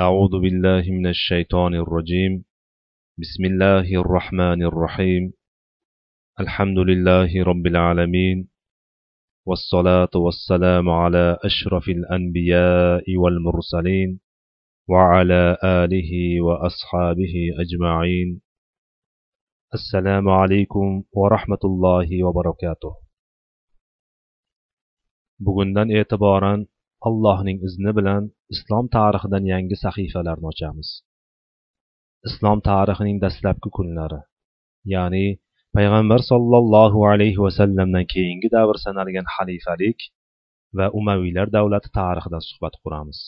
أعوذ بالله من الشيطان الرجيم. بسم الله الرحمن الرحيم. الحمد لله رب العالمين. والصلاة والسلام على أشرف الأنبياء والمرسلين وعلى آله وأصحابه أجمعين. السلام عليكم ورحمة الله وبركاته. bugundan e'tiboran allohning izni bilan islom tarixidan yangi sahifalarni ochamiz. Islom tarixining dastlabki kunlari ya'ni payg'ambar sollallohu alayhi vasallamdan keyingi davr sanalgan xalifalik va umaviylar davlati tarixidan suhbat quramiz.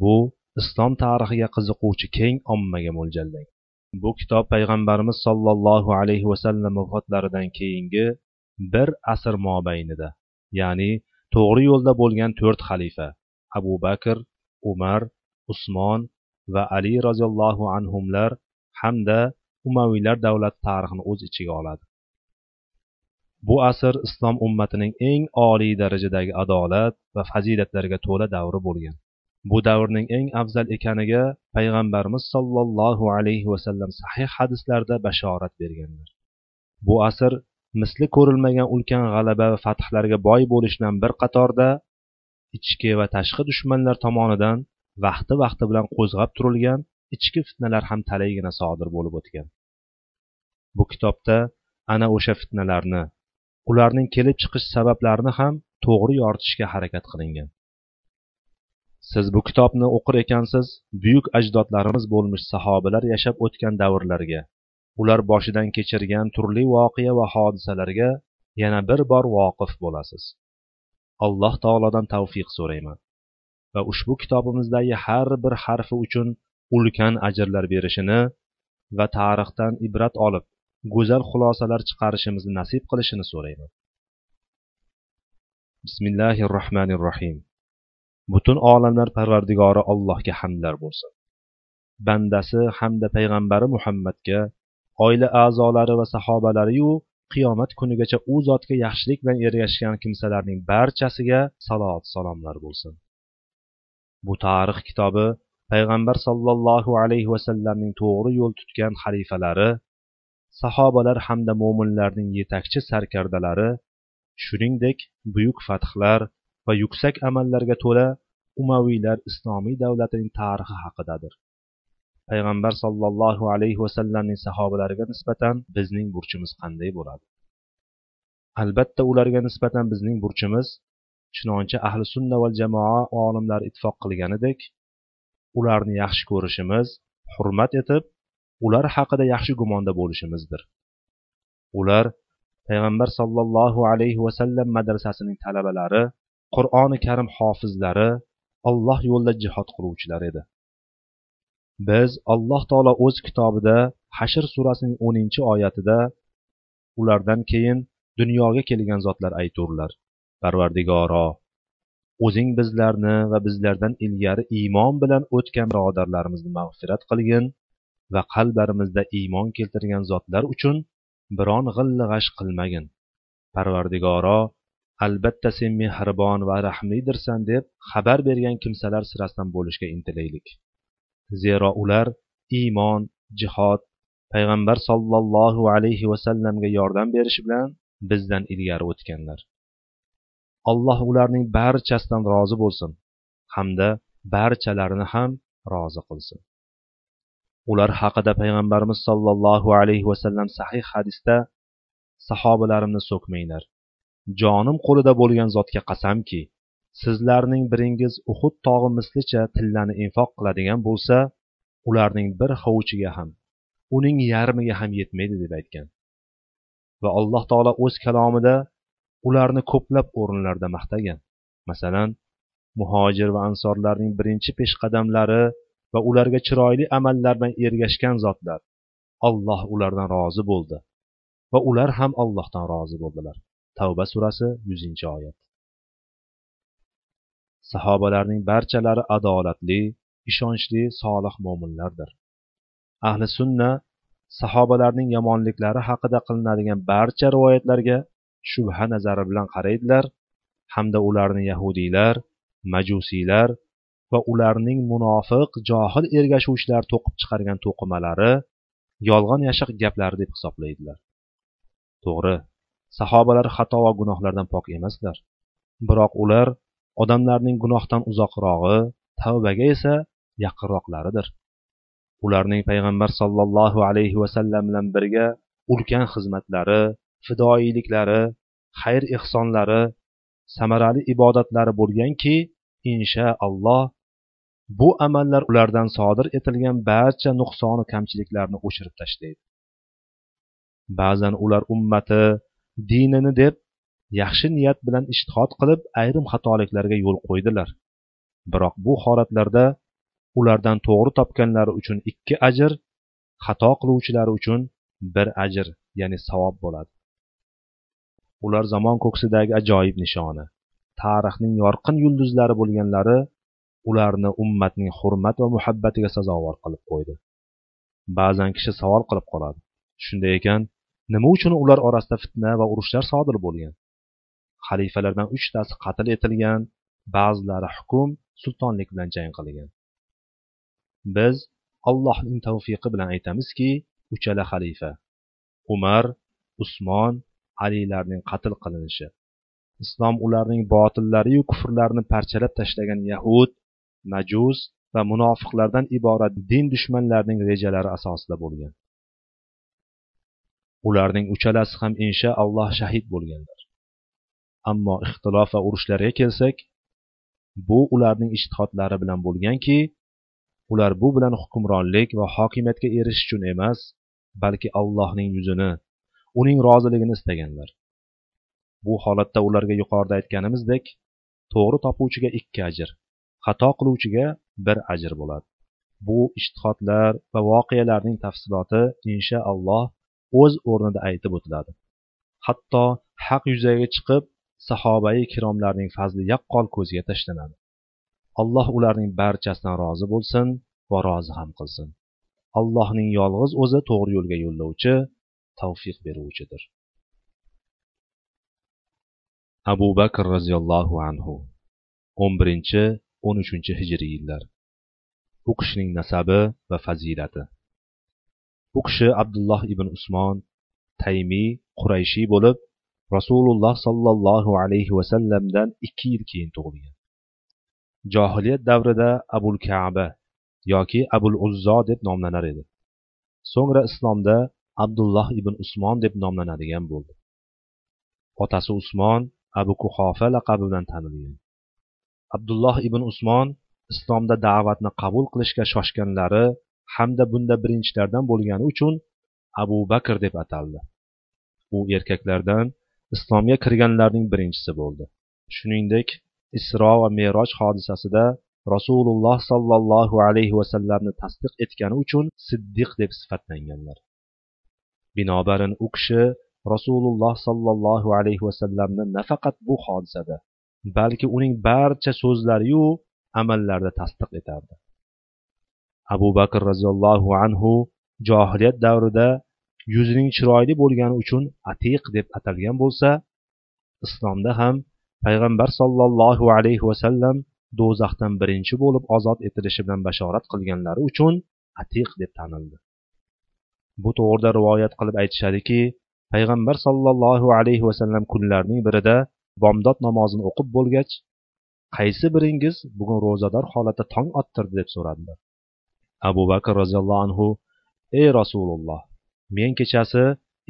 Bu islom tarixiga qiziquvchi keng ommaga mo'ljallangan bu kitob payg'ambarimiz sollallohu alayhi vasallam vafotlaridan keyingi bir asr mobaynida ya'ni to'g'ri yo'lda bo'lgan to'rt xalifa abu bakr umar usmon va ali roziyallohu anhular hamda umaviylar davlati tarixini o'z ichiga oladi. Bu asr islom ummatining eng oliy darajadagi adolat va fazilatlarga to'la davri bo'lgan. Bu davrning eng afzal ekaniga payg'ambarimiz sollallohu alayhi vasallam sahih hadislarda bashorat berganlar. Bu asr misli ko'rilmagan ulkan g'alaba va fathlarga boy bo'lishdan bir qatorda ichki va tashqi dushmanlar tomonidan vaqti vaqti bilan qo'zg'ab turilgan ichki fitnalar ham talaygina sodir bo'lib o'tgan. Bu kitobda ana o'sha fitnalarni ularning kelib chiqish sabablarini ham to'g'ri yoritishga harakat qilingan. Siz bu kitobni o'qir ekansiz buyuk ajdodlarimiz bo'lmish sahobalar yashab o'tgan davrlarga ular boshidan kechirgan turli voqea va hodisalarga yana bir bor voqif bo'lasiz. Alloh taolodan tavfiq so'rayman va ushbu kitobimizdagi har bir harfi uchun ulkan ajrlar berishini va tarixdan ibrat olib go'zal xulosalar chiqarishimizni nasib qilishini so'rayman. Bismillahi rohmanir rohim butun olamlar parvardigori allohga hamdlar bo'lsin. Bandasi hamda payg'ambari muhammadga oila a'zolari va sahobalariyu qiyomat kunigacha u zotga yaxshilik bilan ergashgan kimsalarning barchasiga salovat salomlar bo'lsin. Bu tarix kitobi payg'ambar sollallohu alayhi vasallamning to'g'ri yo'l tutgan xalifalari sahobalar hamda mo'minlarning yetakchi sarkardalari shuningdek buyuk fathlar va yuksak amallarga to'la umaviylar islomiy davlatining tarixi haqidadir. Payg'ambar sollallohu alayhi vasallamning sahobalariga nisbatan bizning burchimiz qanday bo'ladi? Albatta ularga nisbatan bizning burchimiz chunonchi ahli sunna va jamoa olimlari ittifoq qilganidek ularni yaxshi ko'rishimiz hurmat etib ular haqida yaxshi gumonda bo'lishimizdir. Ular payg'ambar sollallohu alayhi vasallam madrasasining talabalari qur'oni karim hofizlari alloh yo'lida jihod qiluvchilar edi. Biz alloh taolo o'z kitobida hashr surasining o'ninchi oyatida ulardan keyin dunyoga kelgan zotlar aytuvdilar. Parvardigoro o'zing bizlarni va bizlardan ilgari iymon bilan o'tgan birodarlarimizni mag'firat qilgin va qalblarimizda iymon keltirgan zotlar uchun biron g'illi g'ash qilmagin. Parvardigoro albatta sen mehribon va rahmlidirsan deb xabar bergan kimsalar sirasidan bo'lishga intilaylik. Zero ular iymon jihod payg'ambar sollallohu alayhi vasallamga yordam berish bilan bizdan ilgari o'tganlar. Alloh ularning barchasidan rozi bo'lsin hamda barchalarini ham rozi qilsin. Ular haqida payg'ambarimiz sollallohu alayhi vasallam sahih hadisda sahobalarimni so'kmanglar. Jonim qo'lida bo'lgan zotga qasamki sizlarning biringiz uhud tog'i mislicha tillani infoq qiladigan bo'lsa ularning bir hovuchiga ham uning yarmiga ham yetmaydi deb aytgan. Va alloh taolo o'z kalomida ularni ko'plab o'rinlarda maqtagan. Masalan muhojir va ansorlarning birinchi peshqadamlari va ularga chiroyli amallar bilan ergashgan zotlar. Alloh ulardan rozi bo'ldi va ular ham allohdan rozi bo'ldilar. Tavba surasi yuzinchi oyat. Sahobalarning barchalari adolatli ishonchli solih mo'minlardir ahli sunna sahobalarning yomonliklari haqida qilinadigan barcha rivoyatlarga shubha nazari bilan qaraydilar hamda ularni yahudiylar majusiylar va ularning munofiq johil ergashuvchilar to'qib chiqargan to'qimalari yolg'on yashiq gaplari deb hisoblaydilar. To'g'ri sahobalar xato va gunohlardan pok emaslar. Biroq ular odamlarning gunohdan uzoqrog'i tavbaga esa yaqinroqlaridir. Ularning payg'ambar sollallohu alayhi vasallam bilan birga ulkan xizmatlari fidoyiliklari xayr ehsonlari samarali ibodatlari bo'lganki inshaalloh bu amallar ulardan sodir etilgan barcha nuqsonu kamchiliklarni o'chirib tashlaydi ba'zan ular ummati dinini deb yaxshi niyat bilan ishtihod qilib ayrim xatoliklarga yo'l qo'ydilar. Biroq bu holatlarda ulardan to'g'ri topganlari uchun ikki ajr xato qiluvchilari uchun bir ajr ya'ni savob bo'ladi. Ular zamon ko'ksidagi ajoyib nishoni. Tarixning yorqin yulduzlari bo'lganlari ularni ummatning hurmat va muhabbatiga sazovor qilib qo'ydi. Ba'zan kishi savol qilib qoladi. Shunday ekan nima uchun ular orasida fitna va urushlar sodir bo'lgan? Xalifalardan uchtasi qatl etilgan ba'zilari hukm sultonlik bilan jang qilgan. Biz allohning tavfiqi bilan aytamizki uchala xalifa umar usmon alilarning qatl qilinishi islom ularning botillariyu kufrlarini parchalab tashlagan yahud majus va munofiqlardan iborat din dushmanlarining rejalari asosida bo'lgan. Ularning uchalasi ham inshaalloh shahid bo'lganlar ammo ixtilof va urushlarga kelsak bu ularning ishtihodlari bilan bo'lganki ular bu bilan hukmronlik va hokimiyatga erishish uchun emas balki allohning yuzini uning roziligini istaganlar. Bu holatda ularga yuqorida aytganimizdek to'g'ri topuvchiga ikki ajr xato qiluvchiga bir ajr bo'ladi. Bu ishtihodlar va voqealarning tafsiloti inshaalloh o'z o'rnida aytib o'tiladi. Hatto haq yuzaga chiqib sahobai kiromlarning fazli yaqqol ko'zga tashlanadi. Alloh ularning barchasidan rozi bo'lsin va rozi ham qilsin. Allohning yolg'iz o'zi to'g'ri yo'lga yo'llovchi tavfiq beruvchidir. Abu bakr roziyallohu anhu o'n birinchi o'n uchinchi hijriy yillar. U kishining nasabi va fazilati. Bu kishi abdulloh ibn usmon taymiy qurayshiy bo'lib rasululloh sollallohu alayhi vasallamdan ikki yil keyin tug'ilgan. Johiliyat davrida abul kaba yoki abul uzzo deb nomlanar edi. So'ngra islomda abdulloh ibn usmon deb nomlanadigan bo'ldi. Otasi usmon abu kuhofa laqabi bilan tanilgan. Abdulloh ibn usmon islomda da'vatni qabul qilishga shoshganlari hamda bunda birinchilardan bo'lgani uchun abu bakr deb ataldi. U erkaklardan islomga kirganlarning birinchisi bo'ldi. Shuningdek isro va meroj hodisasida rasululloh sollallohu alayhi vasallamni tasdiq etgani uchun siddiq deb sifatlanganlar. Binobarin u kishi rasululloh sollallohu alayhi vasallamni nafaqat bu hodisada balki uning barcha so'zlariyu amallarida tasdiq etardi. Abu bakr roziyallohu anhu johiliyat davrida yuzining chiroyli bo'lgani uchun atiq deb atalgan bo'lsa islomda ham payg'ambar sollallohu alayhi vasallam do'zaxdan birinchi bo'lib ozod etilishi bilan bashorat qilganlari uchun atiq deb tanildi. Bu to'g'rida rivoyat qilib aytishadiki payg'ambar sollallohu alayhi vasallam kunlarning birida bomdod namozini o'qib bo'lgach qaysi biringiz bugun ro'zador holatda tong ottirdi? deb so'radilar. Abu bakr roziyallohu anhu ey rasululloh men kechasi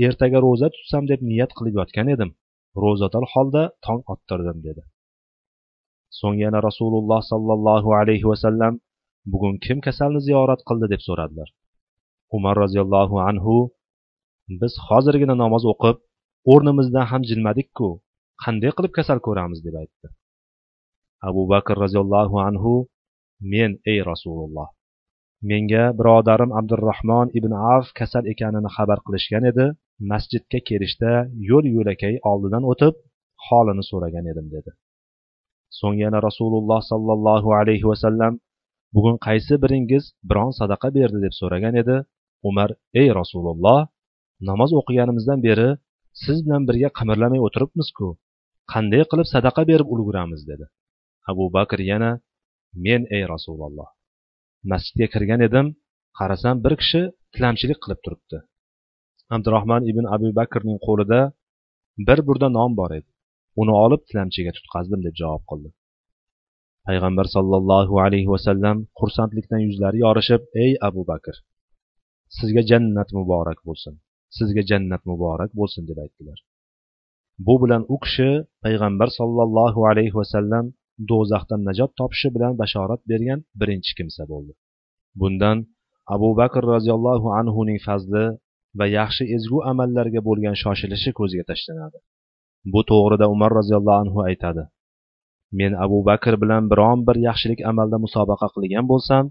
ertaga ro'za tutsam deb niyat qilib yotgan edim. Ro'zador holda tong ottirdim dedi. So'ng yana rasululloh sollallohu alayhi vasallam bugun kim kasalni ziyorat qildi? deb so'radilar. Umar roziyallohu anhu biz hozirgina namoz o'qib o'rnimizdan ham jilmadikku qanday qilib kasal ko'ramiz? deb aytdi. Abu bakr roziyallohu anhu men ey rasululloh menga birodarim abdurahmon ibn avf kasal ekanini xabar qilishgan edi. Masjidga kelishda yo'l yo'lakay oldidan o'tib holini so'ragan edim dedi. So'ng yana rasululloh sollallohu alayhi vasallam bugun qaysi biringiz biron sadaqa berdi? deb so'ragan edi. Umar ey rasululloh namoz o'qiganimizdan beri siz bilan birga qimirlamay o'tiribmizku. Qanday qilib sadaqa berib ulguramiz? dedi. Abu bakr yana men ey rasululloh masjidga kirgan edim. Qarasam bir kishi tilamchilik qilib turibdi. Abdurahmon ibn abu bakrning qo'lida bir burda non bor edi. Uni olib tilamchiga tutqazdim deb javob qildi. Payg'ambar sollallohu alayhi vasallam xursandlikdan yuzlari yorishib ey abu bakr sizga jannat muborak bo'lsin. Sizga jannat muborak bo'lsin deb aytdilar. Bu bilan u kishi payg'ambar sollallohu alayhi vasallam do'zaxdan najot topishi bilan bashorat bergan birinchi kimsa bo'ldi. Bundan abu bakr roziyallohu anhuning fazli va yaxshi ezgu amallarga bo'lgan shoshilishi ko'zga tashlanadi. Bu to'g'rida umar roziyallohu anhu aytadi men abu bakr bilan biron bir yaxshilik amalda musobaqa qilgan bo'lsam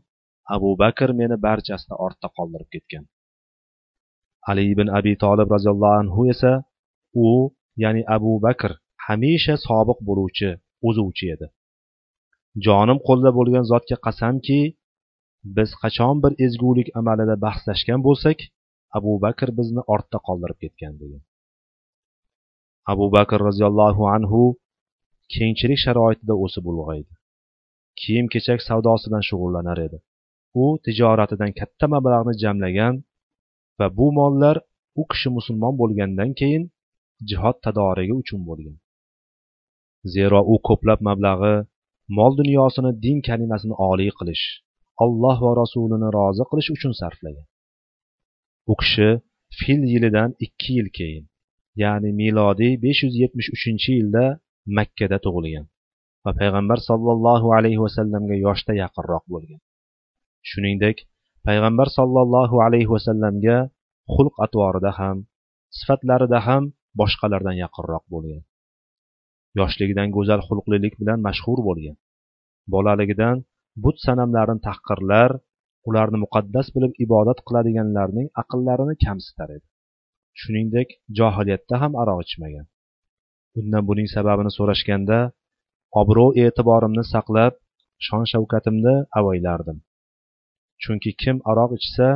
abu bakr meni barchasida ortda qoldirib ketgan. Ali ibn abi tolib roziyallohu anhu esa u ya'ni abu bakr hamisha sobiq bo'luvchi o'zuvchi edi. Jonim qo'lda bo'lgan zotga qasamki biz qachon bir ezgulik amalida bahslashgan bo'lsak abu bakr bizni ortda qoldirib ketgan degan. Abu bakr roziyallohu anhu kengchilik sharoitida o'sib ulg'aydi. Kiyim kechak savdosidan shug'ullanar edi. U tijoratidan katta mablag'ni jamlagan va bu mollar u kishi musulmon bo'lgandan keyin jihod tadorigi uchun bo'lgan. Zero u ko'plab mablag'i mol dunyosini din kalimasini oliy qilish alloh va rasulini rozi qilish uchun sarflagan. U kishi fil yilidan ikki yil keyin ya'ni milodiy besh yuz yetmish uchinchi yilda makkada tug'ilgan va payg'ambar sollallohu alayhi vasallamga yoshda yaqinroq bo'lgan. Shuningdek payg'ambar sollallohu alayhi vasallamga xulq atvorida ham sifatlarida ham boshqalardan yaqinroq bo'lgan. Yoshligidan go'zal xulqlilik bilan mashhur bo'lgan. Bolaligidan but sanamlarini tahqirlar ularni muqaddas bilib ibodat qiladiganlarning aqllarini kamsitar edi. Shuningdek johiliyatda ham aroq ichmagan. Undan buning sababini so'rashganda obro' e'tiborimni saqlab shon shavkatimni avaylardim. Chunki kim aroq ichsa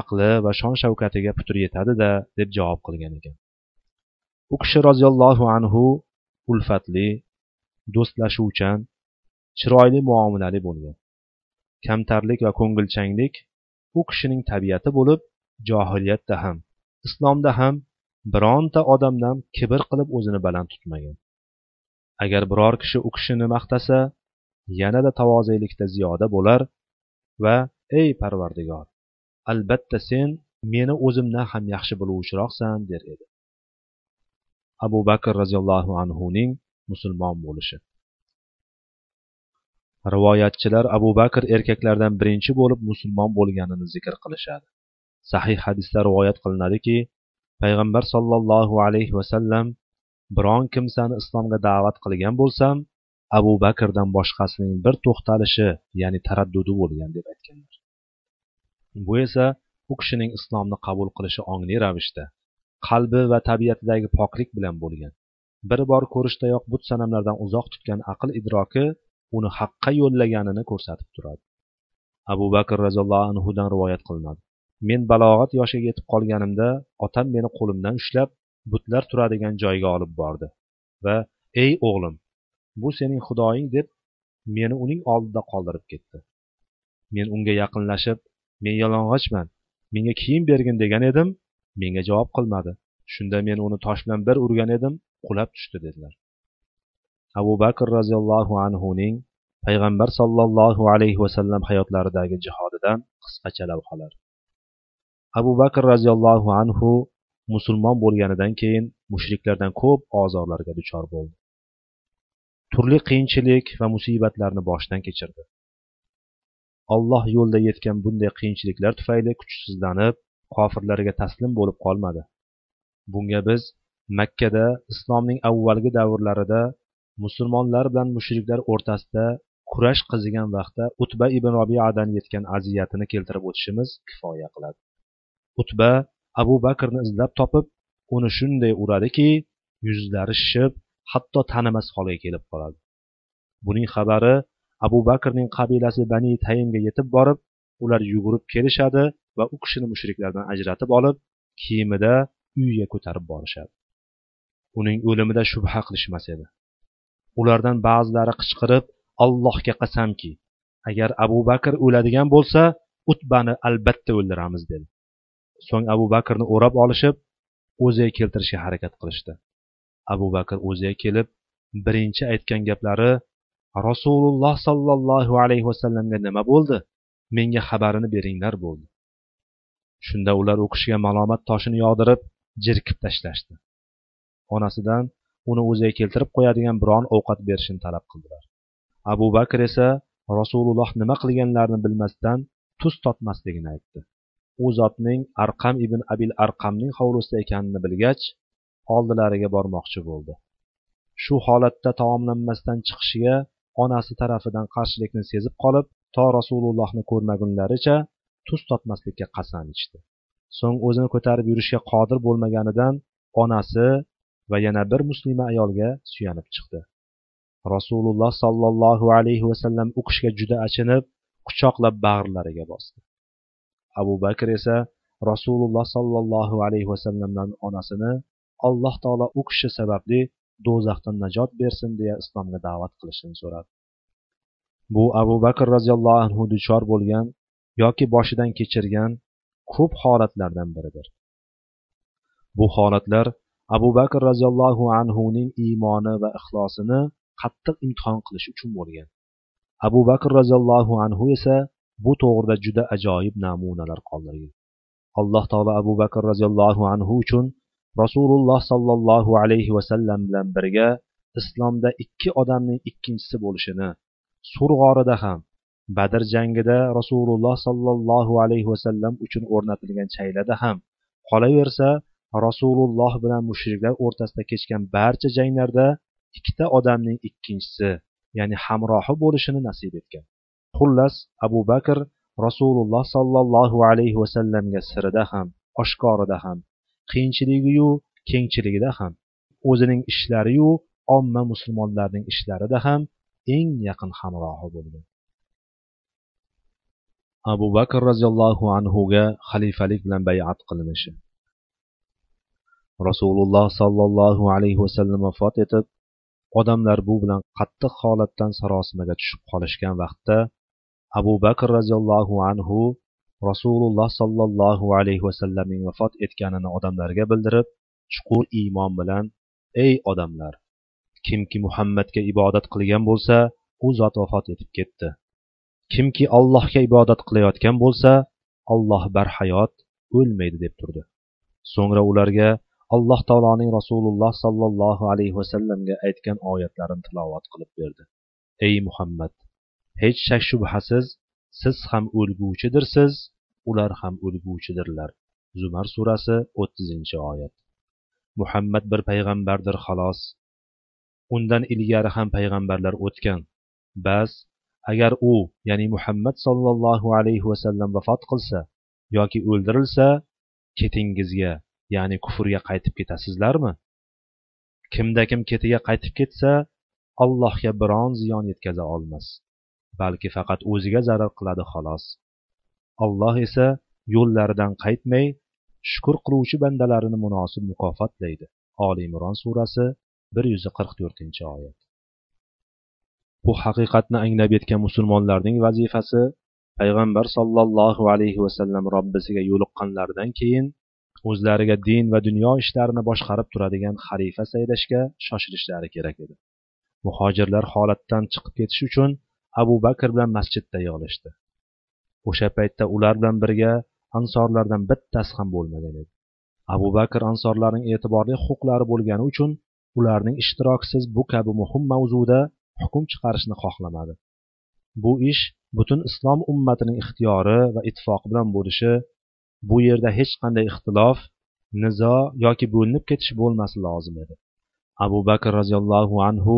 aqli va shon shavkatiga putur yetadida deb javob qilgan ekan. U kishi roziyallohu anhu ulfatli do'stlashuvchan chiroyli muomalali bo'lgan. Kamtarlik va ko'ngilchanglik u kishining tabiati bo'lib johiliyatda ham islomda ham bironta odamdan kibr qilib o'zini baland tutmagan. Agar biror kishi u kishini maqtasa yanada tavozelikda ziyoda bo'lar va ey parvardigor albatta sen meni o'zimdan ham yaxshi biluvchiroqsan der edi. Abu bakr roziyallohu anhuning musulmon bo'lishi. Rivoyatchilar abu bakr erkaklardan birinchi bo'lib musulmon bo'lganini zikr qilishadi. Sahih hadisda rivoyat qilinadiki payg'ambar sollallohu alayhi vasallam biron kimsani islomga da'vat qilgan bo'lsam abu bakrdan boshqasining bir to'xtalishi ya'ni taraddudi bo'lgan deb aytganlar. Bu esa u kishining islomni qabul qilishi ongli ravishda qalbi va tabiatidagi poklik bilan bo'lgan. Bir bor ko'rishdayoq but sanamlardan uzoq tutgan aql idroki uni haqqa yo'llaganini ko'rsatib turadi. Abu bakr roziyallohu anhudan rivoyat qilinadi. Men balog'at yoshiga yetib qolganimda otam meni qo'limdan ushlab butlar turadigan joyga olib bordi va ey o'g'lim bu sening xudoying deb meni uning oldida qoldirib ketdi. Men unga yaqinlashib men yalang'ochman menga kiyim bergin degan edim. Menga javob qilmadi. Shunda men uni tosh bilan bir urgan edim qulab tushdi dedilar. Abu bakr roziyallohu anhuning payg'ambar sollallohu alayhi vasallam hayotlaridagi jihodidan qisqacha lavhalar. Abu bakr roziyallohu anhu musulmon bo'lganidan keyin mushriklardan ko'p ozorlarga duchor bo'ldi. Turli qiyinchilik va musibatlarni boshdan kechirdi. Alloh yo'lida yetgan bunday qiyinchiliklar tufayli kuchsizlanib kofirlarga taslim bo'lib qolmadi. Bunga biz makkada islomning avvalgi davrlarida musulmonlar bilan mushriklar o'rtasida kurash qizigan vaqtda utba ibn robiadan yetgan aziyatini keltirib o'tishimiz kifoya qiladi. Utba abu bakrni izlab topib uni shunday uradiki yuzlari shishib hatto tanimas holga kelib qoladi. Buning xabari abu bakrning qabilasi bani tayimga yetib borib ular yugurib kelishadi va u kishini mushriklardan ajratib olib kiyimida uyiga ko'tarib borishadi. Uning o'limida shubha qilishmas edi. Ulardan ba'zilari qichqirib allohga qasamki agar abu bakr o'ladigan bo'lsa utbani albatta o'ldiramiz dedi. So'ng abu bakrni o'rab olishib o'ziga keltirishga harakat qilishdi. Abu bakr o'ziga kelib birinchi aytgan gaplari rasululloh sollallohu alayhi vasallamga nima bo'ldi? Menga xabarini beringlar bo'ldi. Shunda ular u kishiga malomat toshini yog'dirib jirkib tashlashdi. Onasidan uni o'ziga keltirib qo'yadigan biron ovqat berishini talab qildilar. Abu bakr esa rasululloh nima qilganlarini bilmasdan tuz totmasligini aytdi. U zotning arqam ibn abil arqamning hovlisida ekanini bilgach oldilariga bormoqchi bo'ldi. Shu holatda taomlanmasdan chiqishiga onasi tarafidan qarshilikni sezib qolib to rasulullohni ko'rmagunlaricha tuz totmaslikka qasam ichdi. So'ng o'zini ko'tarib yurishga qodir bo'lmaganidan onasi va yana bir muslima ayolga suyanib chiqdi. Rasululloh sollallohu alayhi vasallam u kishiga juda achinib quchoqlab bag'rlariga bosdi. Abu bakr esa rasululloh sollallohu alayhi vasallamdan onasini alloh taolo u kishi sababli do'zaxdan najot bersin deya islomga da'vat qilishini so'radi. Bu abu bakr roziyallohu anhu duchor bo'lgan yoki boshidan kechirgan ko'p holatlardan biridir. Bu holatlar abu bakr roziyallohu anhuning iymoni va ixlosini qattiq imtihon qilish uchun bo'lgan. Abu bakr roziyallohu anhu esa bu to'g'rida juda ajoyib namunalar qoldirgan. Alloh taolo abu bakr roziyallohu anhu uchun rasululloh sollallohu alayhi vasallam bilan birga islomda ikki odamning ikkinchisi bo'lishini sur g'orida ham badr jangida rasululloh sollallohu alayhi vasallam uchun o'rnatilgan chaylada ham qolaversa rasululloh bilan mushriklar o'rtasida kechgan barcha janglarda ikkita odamning ikkinchisi ya'ni hamrohi bo'lishini nasib etgan. Xullas abu bakr rasululloh sollallohu alayhi vasallamga sirida ham oshkorida ham qiyinchiligiyu kengchiligida ham o'zining ishlariyu omma musulmonlarning ishlarida ham eng yaqin hamrohi bo'lgan. Abu bakr roziyallohu anhuga xalifalik bilan bayat qilinishi. Rasululloh sollallohu alayhi vasallam vafot etib odamlar bu bilan qattiq holatdan sarosimaga tushib qolishgan vaqtda abu bakr roziyallohu anhu rasululloh sollallohu alayhi vasallamning vafot etganini odamlarga bildirib chuqur iymon bilan ey odamlar kimki muhammadga ibodat qilgan bo'lsa u zot vafot etib ketdi. Kimki allohga ibodat qilayotgan bo'lsa alloh barhayot o'lmaydi deb turdi. So'ngra ularga alloh taoloning rasululloh sollallohu alayhi vasallamga aytgan oyatlarini tilovat qilib berdi. Ey muhammad hech shak shubhasiz siz ham o'lguvchidirsiz ular ham o'lguvchidirlar. Zumar surasi o'ttizinchi oyat. Muhammad bir payg'ambardir xolos. Undan ilgari ham payg'ambarlar o'tgan. Bas agar u ya'ni muhammad sollallohu alayhi vasallam vafot qilsa yoki o'ldirilsa ketingizga ya'ni kufrga qaytib ketasizlarmi? Kimda kim ketiga qaytib ketsa allohga biron ziyon yetkaza olmas balki faqat o'ziga zarar qiladi xolos. Alloh esa yo'llaridan qaytmay shukur qiluvchi bandalarini munosib mukofotlaydi. Oliy imron surasi bir yuz qirq to'rtinchi oyat. Bu haqiqatni anglab yetgan musulmonlarning vazifasi payg'ambar sollallohu alayhi vasallam robbisiga yo'liqqanlaridan keyin o'zlariga din va dunyo ishlarini boshqarib turadigan xalifa saylashga shoshilishlari kerak edi. Muhojirlar holatdan chiqib ketish uchun abu bakr bilan masjidda yig'ilishdi o'sha paytda ular bilan birga ansorlardan bittasi ham bo'lmagan edi. Abu bakr ansorlarning e'tiborli huquqlari bo'lgani uchun ularning ishtirokisiz bu kabi muhim mavzuda hukm chiqarishni xohlamadi. Bu ish butun islom ummatining ixtiyori va ittifoqi bilan bo'lishi bu yerda hech qanday ixtilof nizo yoki bo'linib ketish bo'lmasi lozim edi. Abu bakr roziyallohu anhu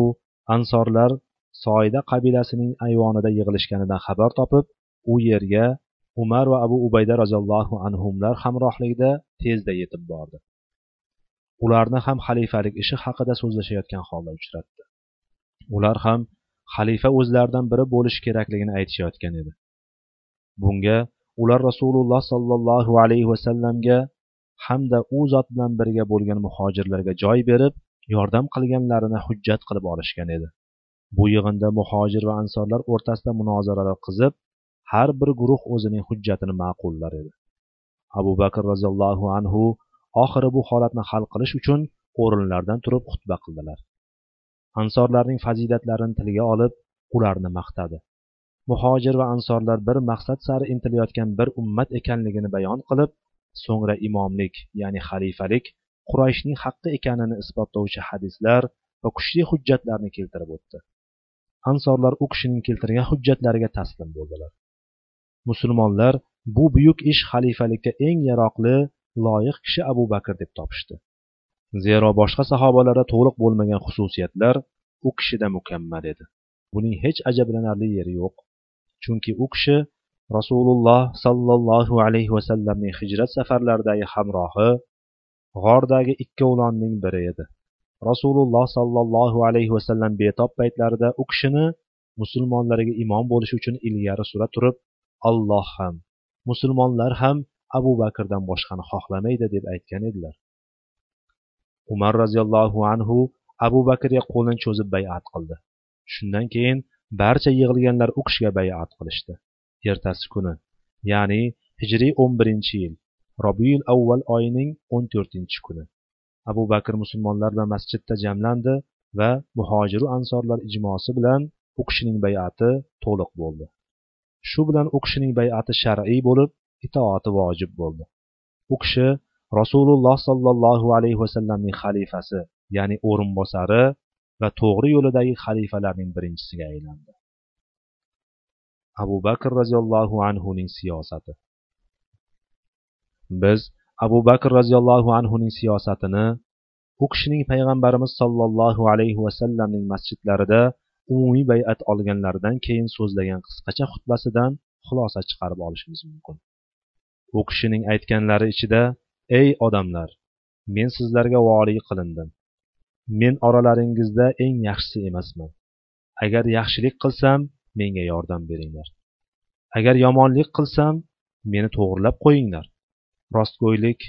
ansorlar soida qabilasining ayvonida yig'ilishganidan xabar topib u yerga umar va abu ubayda roziyallohu anhular hamrohligida tezda yetib bordi. Ularni ham xalifalik ishi haqida so'zlashayotgan holda uchratdi. Ular ham xalifa o'zlaridan biri bo'lishi kerakligini aytishayotgan edi. Bunga ular rasululloh sollallohu alayhi vasallamga hamda u zot bilan birga bo'lgan muhojirlarga joy berib yordam qilganlarini hujjat qilib olishgan edi. Bu yig'inda muhojir va ansorlar o'rtasida munozaralar qizib har bir guruh o'zining hujjatini ma'qullar edi. Abu bakr roziyallohu anhu oxiri bu holatni hal qilish uchun o'rinlaridan turib xutba qildilar. Ansorlarning fazilatlarini tilga olib ularni maqtadi. Muhojir va ansorlar bir maqsad sari intilayotgan bir ummat ekanligini bayon qilib so'ngra imomlik ya'ni xalifalik qurayshning haqqi ekanini isbotlovchi hadislar va kuchli hujjatlarni keltirib o'tdi. Ansorlar u kishining keltirgan hujjatlariga taslim bo'ldilar. Musulmonlar bu buyuk ish xalifalikka eng yaroqli loyiq kishi abu bakr deb topishdi. Zero boshqa sahobalarda to'liq bo'lmagan xususiyatlar u kishida mukammal edi. Buning hech ajablanarli yeri yo'q. Chunki u kishi rasululloh sollallohu alayhi vasallamning hijrat safarlaridagi hamrohi g'ordagi ikkovlonning biri edi. Rasululloh sollallohu alayhi vasallam betob paytlarida u kishini musulmonlarga imom bo'lishi uchun ilgari sura turib alloh ham musulmonlar ham abu bakrdan boshqani xohlamaydi deb aytgan edilar. Umar roziyallohu anhu abu bakrga qo'lini cho'zib bayat qildi. Shundan keyin barcha yig'ilganlar u kishiga bayat qilishdi. Ertasi kuni ya'ni hijriy o'n birinchi yil robiyul avval oyining o'n to'rtinchi kuni abu bakr musulmonlar bilan masjidda jamlandi va muhojiru ansorlar ijmosi bilan u kishining bayati to'liq bo'ldi. Shu bilan u kishining bayati shar'iy bo'lib itoati vojib bo'ldi. U kishi rasululloh sollallohu alayhi vasallamning xalifasi ya'ni o'rinbosari va to'g'ri yo'lidagi xalifalarning birinchisiga aylandi. Abu bakr roziyallohu anhuning siyosati. Biz abu bakr roziyallohu anhuning siyosatini u kishining payg'ambarimiz sollallohu alayhi vasallamning masjidlarida umumiy bay'at olganlaridan keyin so'zlagan qisqacha xutbasidan xulosa chiqarib olishimiz mumkin. U kishining aytganlari ichida ey odamlar men sizlarga voliy qilindim. Men oralaringizda eng yaxshisi emasman. Agar yaxshilik qilsam menga yordam beringlar. Agar yomonlik qilsam meni to'g'irlab qo'yinglar. Rostgo'ylik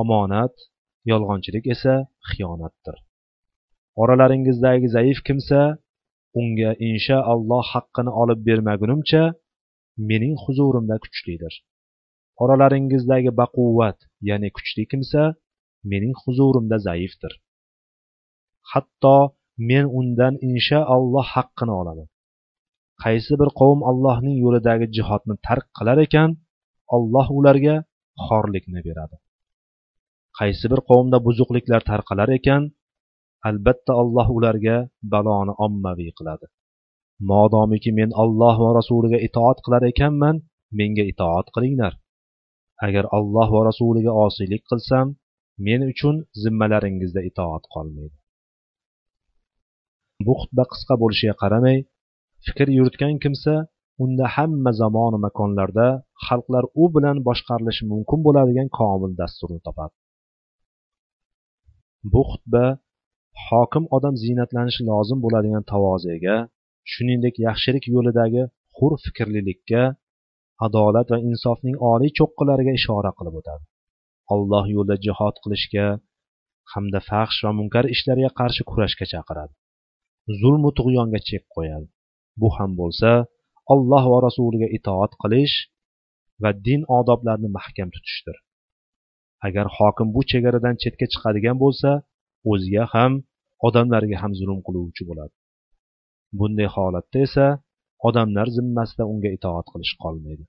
omonat yolg'onchilik esa xiyonatdir. Oralaringizdagi zaif kimsa unga inshaalloh haqqini olib bermagunimcha mening huzurimda kuchlidir. Oralaringizdagi baquvvat ya'ni kuchli kimsa mening huzurimda zaifdir. Hatto men undan inshaalloh haqqini olaman. Qaysi bir qavm allohning yo'lidagi jihodni tark qilar ekan alloh ularga xorlikni beradi. Qaysi bir qavmda buzuqliklar tarqalar ekan albatta alloh ularga baloni ommaviy qiladi. Modomiki men alloh va rasuliga itoat qilar ekanman menga itoat qilinglar. Agar alloh va rasuliga osiylik qilsam men uchun zimmalaringizda itoat qolmaydi. Bu xutba qisqa bo'lishiga qaramay fikr yuritgan kimsa unda hamma zamonu makonlarda xalqlar u bilan boshqarilishi mumkin bo'ladigan komil dasturni topadi. Bu xutba hokim odam ziynatlanishi lozim bo'ladigan tavozega shuningdek yaxshilik yo'lidagi hur fikrlilikka adolat va insofning oliy cho'qqilariga ishora qilib o'tadi. Alloh yo'lida jihod qilishga hamda faxsh va munkar ishlarga qarshi kurashga chaqiradi. Zulmu tug'yonga chek qo'yadi. Bu ham bo'lsa alloh va rasuliga itoat qilish va din odoblarini mahkam tutishdir. Agar hokim bu chegaradan chetga chiqadigan bo'lsa o'ziga ham odamlarga ham zulm qiluvchi bo'ladi. Bunday holatda esa odamlar zimmasida unga itoat qilish qolmaydi.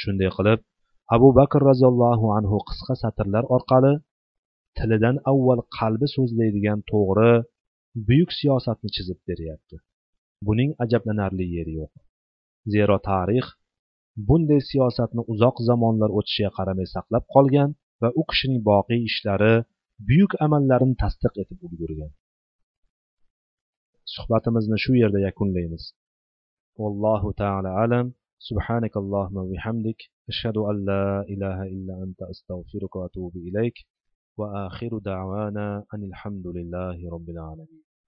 Shunday qilib abu bakr roziyallohu anhu qisqa satrlar orqali tilidan avval qalbi so'zlaydigan to'g'ri buyuk siyosatni chizib beryapti. Buning ajablanarli yeri yo'q. Zero tarix bunday siyosatni uzoq zamonlar o'tishiga qaramay saqlab qolgan va u kishining boqiy ishlari buyuk amallarini tasdiq etib ulgurgan. Suhbatimizni shu yerda yakunlaymiz. Vallohu taala alam. سبحانك اللهم وبحمدك أشهد أن لا إله إلا أنت أستغفرك وأتوب إليك وآخر دعوانا أن الحمد لله رب العالمين.